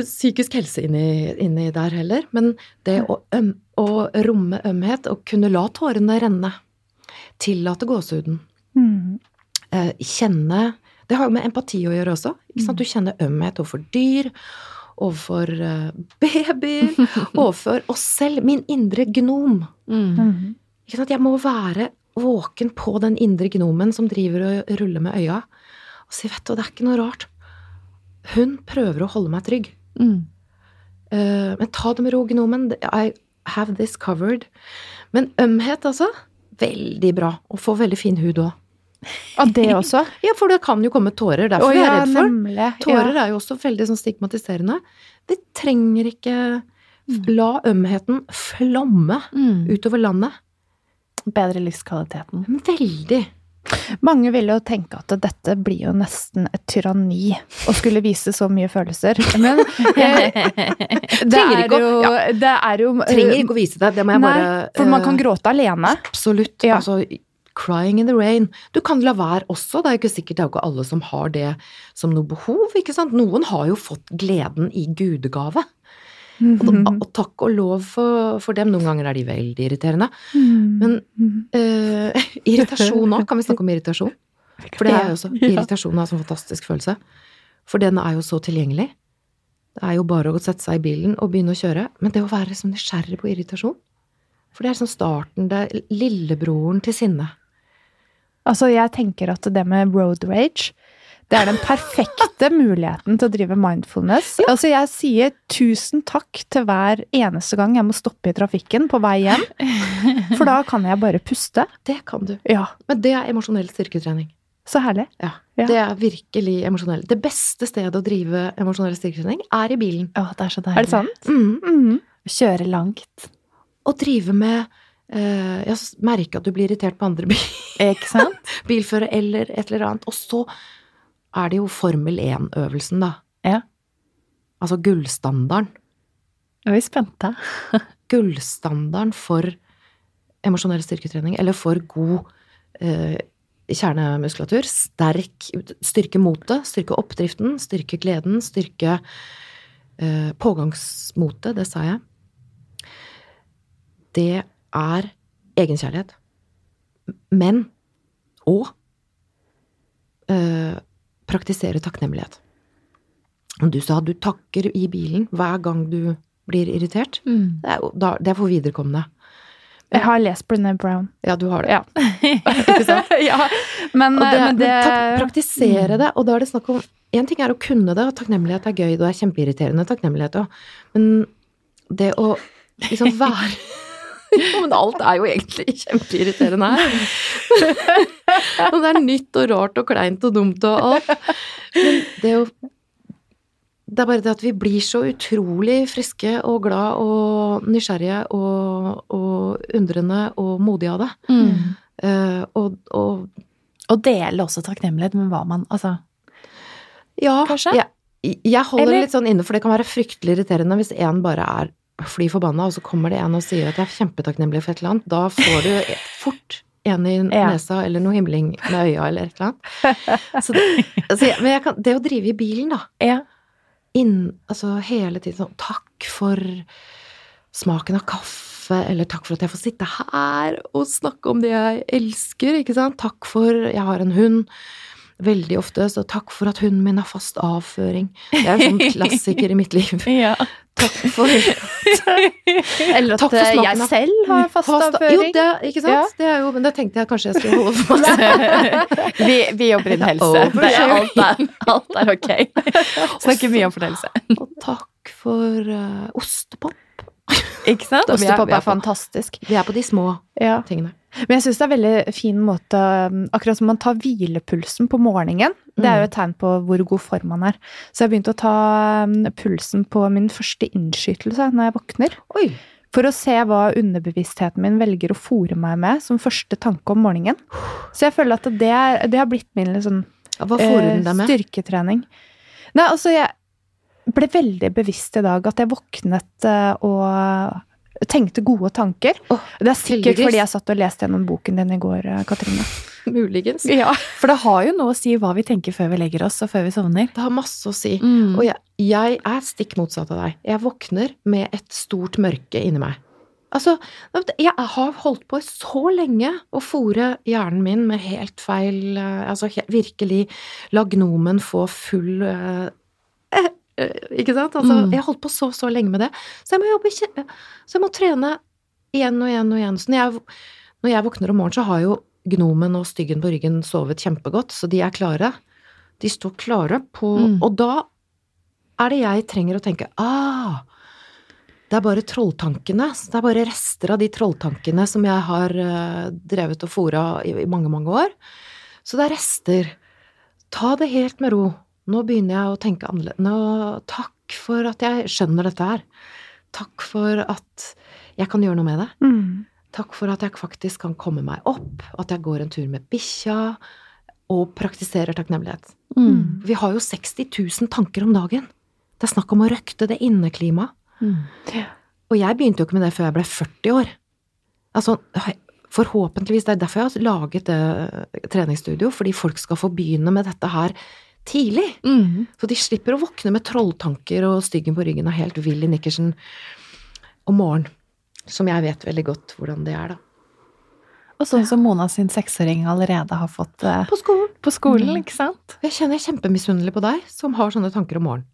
psykisk helse inni, inni der heller. Men det å, øm, å romme ømhet, og kunne la tårene renne, tillate gåsehuden, Mm. eh, kjenne Det har jo med empati å gjøre også. Ikke sant? Du kjenner ømhet overfor dyr, overfor eh, babyer, <laughs> overfor oss selv. Min indre gnom. Mm. Mm. Ikke sant? Jeg må være våken på den indre gnomen som driver og ruller med øya, og si, vet du, det er ikke noe rart. Hun prøver å holde meg trygg. Mm. Uh, men ta det med ro, gnomen. I have this covered. Men ømhet, altså. Veldig bra. Og få veldig fin hud òg. Av det også? <laughs> Ja, for det kan jo komme tårer. Derfor oh, ja, jeg er redd for. nemlig. Tårer Ja. er jo også veldig sånn stigmatiserende. Vi trenger ikke la ømheten flomme Mm. utover landet. Bedre livskvaliteten. Veldig. Mange vil jo tenke at dette blir jo nesten et tyranni å skulle vise så mye følelser. Men <laughs> eh, det er jo, det er jo eh, Trenger ikke å vise det. Det må jeg Nei, bare for man kan eh, gråte alene. Absolutt. Ja. Altså, crying in the rain. Du kan la være også. Det er jo ikke sikkert det er jo ikke alle som har det som noe behov, ikke sant. Noen har jo fått gleden i gudegave. Og, Mhm. og takk og lov for, for dem. Noen ganger er de veldig irriterende. Mm. Men eh, <laughs> irritasjon òg. Kan vi snakke om irritasjon? For det er jo også Irritasjon er en sånn fantastisk følelse. For den er jo så tilgjengelig. Det er jo bare å sette seg i bilen og begynne å kjøre. Men det å være liksom nysgjerrig på irritasjon For det er sånn starten, det er lillebroren til sinne. Altså, jeg tenker at det med road rage det er den perfekte muligheten til å drive mindfulness. Ja. Altså, jeg sier tusen takk til hver eneste gang jeg må stoppe i trafikken på vei hjem. <laughs> For da kan jeg bare puste. Det kan du. Ja. Men det er emosjonell styrketrening. Så herlig. Ja. ja. Det er virkelig emosjonell. Det beste stedet å drive emosjonell styrketrening er i bilen. Å, det er så deilig. Er det sant? Mm. Mm. Kjøre langt. Å drive med Uh, Jeg merker at du blir irritert på andre bil. <laughs> Bilfører eller et eller annet. Og så er det jo Formel 1-øvelsen, da. Ja. Altså gullstandarden. Nå er vi spente. <laughs> gullstandarden for emosjonell styrketrening, eller for god eh, kjernemuskulatur. Sterk Styrke motet, styrke oppdriften, styrke gleden, styrke eh, pågangsmotet, det sa jeg. Det er egenkjærlighet. Men og eh, praktisere takknemlighet. Du sa du takker i bilen hver gang du blir irritert. Mm. Det, er det er for viderekomne. Jeg har lest Brené Brown. Ja, du har det. Ja. <laughs> Ikke sant? <laughs> ja. Men, det, men det men praktisere det, og da er det snakk om Én ting er å kunne det, og takknemlighet er gøy, det er kjempeirriterende takknemlighet òg, men det å liksom <laughs> være <laughs> Jo, men alt er jo egentlig kjempeirriterende her. <laughs> og det er nytt og rart og kleint og dumt og alt. Men det er jo Det er bare det at vi blir så utrolig friske og glad og nysgjerrige og, og undrende og modige av det. Mm. Uh, og, og Og dele også takknemlighet med hva man Altså Ja, Kanskje? Jeg, jeg holder Eller- litt sånn inne, for det kan være fryktelig irriterende hvis en bare er fly forbanna, og så kommer det en og sier at jeg er kjempetakknemlig for et eller annet. Da får du fort en i <laughs> Ja. nesa eller noe himling med øya eller et eller annet. Så det, altså, men jeg kan, det å drive i bilen, da, Ja. inn, altså hele tiden sånn Takk for smaken av kaffe, eller takk for at jeg får sitte her og snakke om det jeg elsker, ikke sant. Takk for Jeg har en hund. Veldig ofte, så takk for at hunden min har fast avføring. Det er en sånn klassiker i mitt liv. <laughs> ja. Takk for Eller at Takk for eh, jeg selv har fast Jo, avføring. det, ikke sant? Ja. Det er jo, men det tenkte jeg kanskje jeg skulle holde for meg. <laughs> vi, vi jobber innen helse. Det er alt, er, alt er ok. <laughs> Snakker mye om fornøyelse. Og takk for uh, ostepop. Ikke sant? Ostepop er er fantastisk. Vi er på de små Ja. tingene. Men jeg syns det er veldig fin måte Akkurat som man tar hvilepulsen på morgenen. Det er jo et tegn på hvor god form man er. Så jeg begynte å ta um, pulsen på min første innskytelse når jeg våkner. Oi! For å se hva underbevisstheten min velger å fòre meg med som første tanke om morgenen. Så jeg føler at det, er, det har blitt min liksom, eh, styrketrening. Nei, altså jeg ble veldig bevisst i dag at jeg våknet eh, og tenkte gode tanker. Oh, Det er sikkert heldigvis. fordi jeg satt og leste gjennom boken din i går, eh, Katrine. <laughs> Muligens. Ja. For det har jo noe å si hva vi tenker før vi legger oss, og før vi sovner. Det har masse å si. Mm. Og jeg, jeg er stikk motsatt av deg. Jeg våkner med et stort mørke inni meg. Altså, jeg har holdt på så lenge å fòre hjernen min med helt feil eh, Altså virkelig la gnomen få full eh, Ikke sant? Altså, Mm. jeg holdt på så, så lenge med det. Så jeg må jobbe kjempe Så jeg må trene igjen og igjen og igjen. Så når jeg, når jeg våkner om morgenen, så har jo gnomen og styggen på ryggen sovet kjempegodt, så de er klare. De står klare på Mm. Og da er det jeg trenger å tenke ah, det er bare trolltankene. Det er bare rester av de trolltankene som jeg har eh, drevet og fora i, i mange, mange år. Så det er rester. Ta det helt med ro. Nå begynner jeg å tenke annerledes. Nå, takk for at jeg skjønner dette her. Takk for at jeg kan gjøre noe med det. Mm. Takk for at jeg faktisk kan komme meg opp, at jeg går en tur med bikkja, og praktiserer takknemlighet. Mm. Vi har jo 60 000 tanker om dagen. Det er snakk om å røkte det inneklimaet. Mm. Og jeg begynte jo ikke med det før jeg ble 40 år. Altså, forhåpentligvis, det er derfor jeg har laget det treningsstudio, fordi folk skal få begynne med dette her tidlig. Mm. Så de slipper å våkne med trolltanker og styggen på ryggen og helt Willy nikkersen om morgenen. Som jeg vet veldig godt hvordan det er, da. Og sånn som Mona sin seksåring allerede har fått uh, på skolen. På skolen, mm. ikke sant? Jeg kjenner jeg kjempemisunnelig på deg som har sånne tanker om morgenen.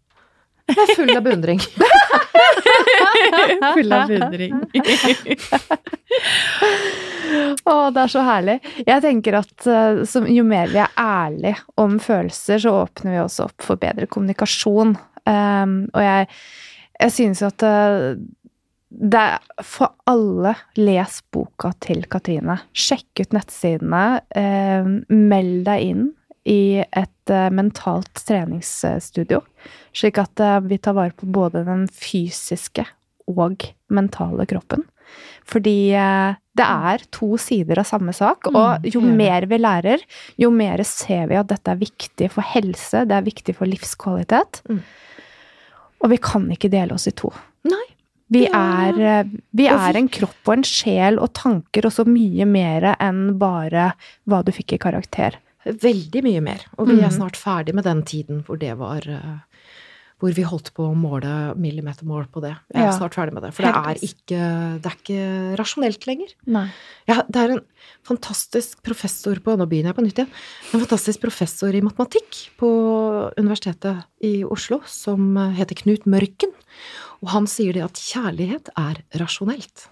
Jeg er full av beundring. <laughs> full av beundring. Å, det er så herlig. Jeg tenker at uh, som, jo mer vi er ærlige om følelser, så åpner vi også opp for bedre kommunikasjon. Um, og jeg, jeg synes at uh, det er for alle les boka til Katrine. Sjekk ut nettsidene. Uh, meld deg inn i et uh, mentalt treningsstudio, slik at uh, vi tar vare på både den fysiske og mentale kroppen. Fordi uh, det er to sider av samme sak, mm, og jo mer vi lærer, jo mer ser vi at dette er viktig for helse, det er viktig for livskvalitet. Mm. Og vi kan ikke dele oss i to. Nei. Vi er, vi er, en kropp og en sjel og tanker og så mye mer enn bare hva du fikk i karakter. Veldig mye mer. Og vi er mm. snart ferdig med den tiden hvor det var uh, Hvor vi holdt på å måle millimetermål på det. Jeg er ja. snart ferdig med det. For det er, ikke, det er ikke rasjonelt lenger. Ja, det er en fantastisk professor på Nå begynner jeg på nytt igjen. En fantastisk professor i matematikk på Universitetet i Oslo som heter Knut Mørken. Og han sier det at kjærlighet er rasjonelt.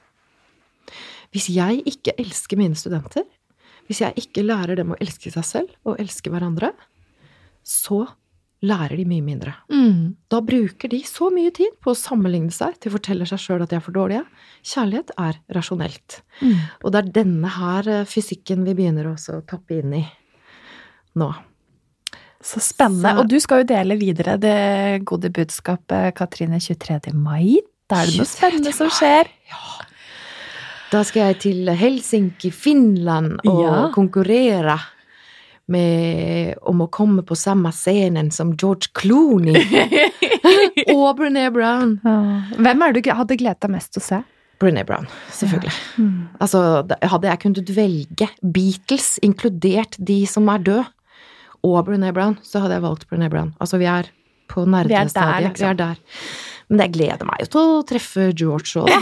Hvis jeg ikke elsker mine studenter, hvis jeg ikke lærer dem å elske seg selv og elske hverandre, så lærer de mye mindre. Mm. Da bruker de så mye tid på å sammenligne seg til å fortelle seg sjøl at de er for dårlige. Kjærlighet er rasjonelt. Mm. Og det er denne her eh, fysikken vi begynner også å tappe inn i nå. Så spennende. Så, og du skal jo dele videre det gode budskapet, Katrine, 23. mai. Da er det noe spennende som skjer. Ja. Da skal jeg til Helsinki, Finland, og ja. konkurrere med om å komme på samme scenen som George Clooney. <laughs> og Brené Brown. Hvem er du hadde gledet deg mest til å se? Brené Brown, selvfølgelig. Ja. Mm. Altså, hadde jeg kunnet velge Beatles, inkludert de som er døde, og Brené Brown, så hadde jeg valgt Brené Brown. Altså, vi er på nerdestadiet. Liksom. Vi er der. Men jeg gleder meg jo til å treffe George òg, <laughs>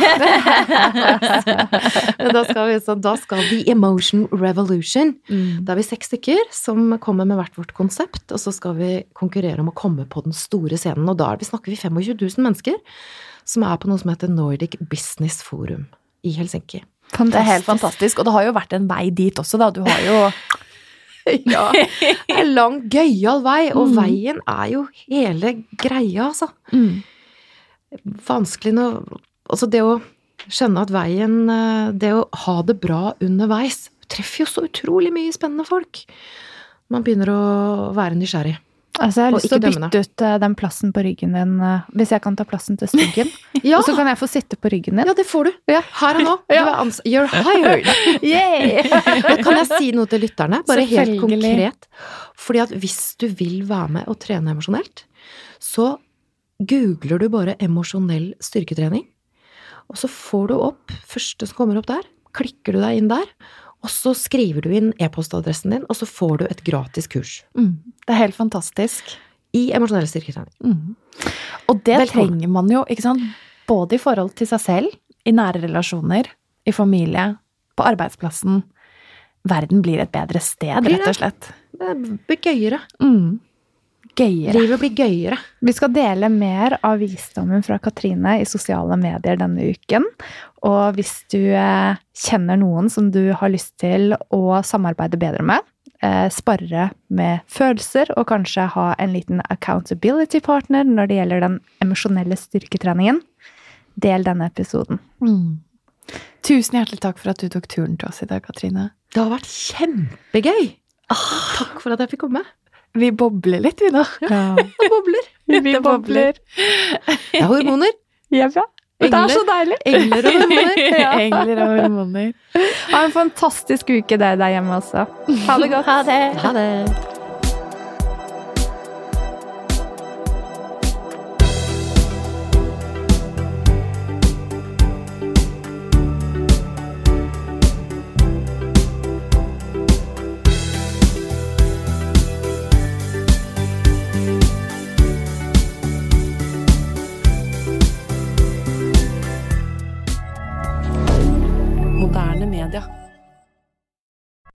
da. skal vi, så da skal vi Emotion Revolution. Mm. Da er vi seks stykker som kommer med hvert vårt konsept, og så skal vi konkurrere om å komme på den store scenen. Og da vi, snakker vi 25 000 mennesker som er på noe som heter Nordic Business Forum i Helsinki. Fantastisk. Det er helt fantastisk. Og det har jo vært en vei dit også, da. Du har jo <laughs> ja. En lang, gøyal vei. Og mm. veien er jo hele greia, altså. Mm vanskelig nå Altså det å skjønne at veien eh, Det å ha det bra underveis treffer jo så utrolig mye spennende folk. Man begynner å være nysgjerrig. Altså, jeg har lyst til å bytte ut uh, den plassen på ryggen din, uh, hvis jeg kan ta plassen til styggen. <laughs> ja. Og så kan jeg få sitte på ryggen din. Ja, det får du. Ja. Her og nå. <laughs> Du er ans You're hired! <laughs> kan jeg si noe til lytterne? Bare helt konkret. Fordi at hvis du vil være med og trene emosjonelt, så googler du bare emosjonell styrketrening, og så får du opp første som kommer opp der, klikker du deg inn der, og så skriver du inn e-postadressen din, og så får du et gratis kurs. Mm, det er helt fantastisk. I emosjonell styrketrening. Mm. Og det Velkommen. trenger man jo, ikke sant, både i forhold til seg selv, i nære relasjoner, i familie, på arbeidsplassen. Verden blir et bedre sted, rett og slett. Det blir gøyere. Mm gøyere. Livet blir gøyere. Vi skal dele mer av visdommen fra Katrine i sosiale medier denne uken. Og hvis du eh, kjenner noen som du har lyst til å samarbeide bedre med, sparre spare med følelser og kanskje ha en liten accountability partner når det gjelder den emosjonelle styrketreningen, del denne episoden. Mm. Tusen hjertelig takk for at du tok turen til oss i dag, Katrine. Det har vært kjempegøy! Ah, takk for at jeg fikk komme. Vi bobler litt, vi nå. Ja. <laughs> Det bobler. Vi bobler. Det er hormoner. Ja, ja. Det er så deilig! Engler og hormoner. <laughs> Ja. Engler og hormoner. Ha en fantastisk uke der, der hjemme også. Ha det godt. Ha det. Ha det.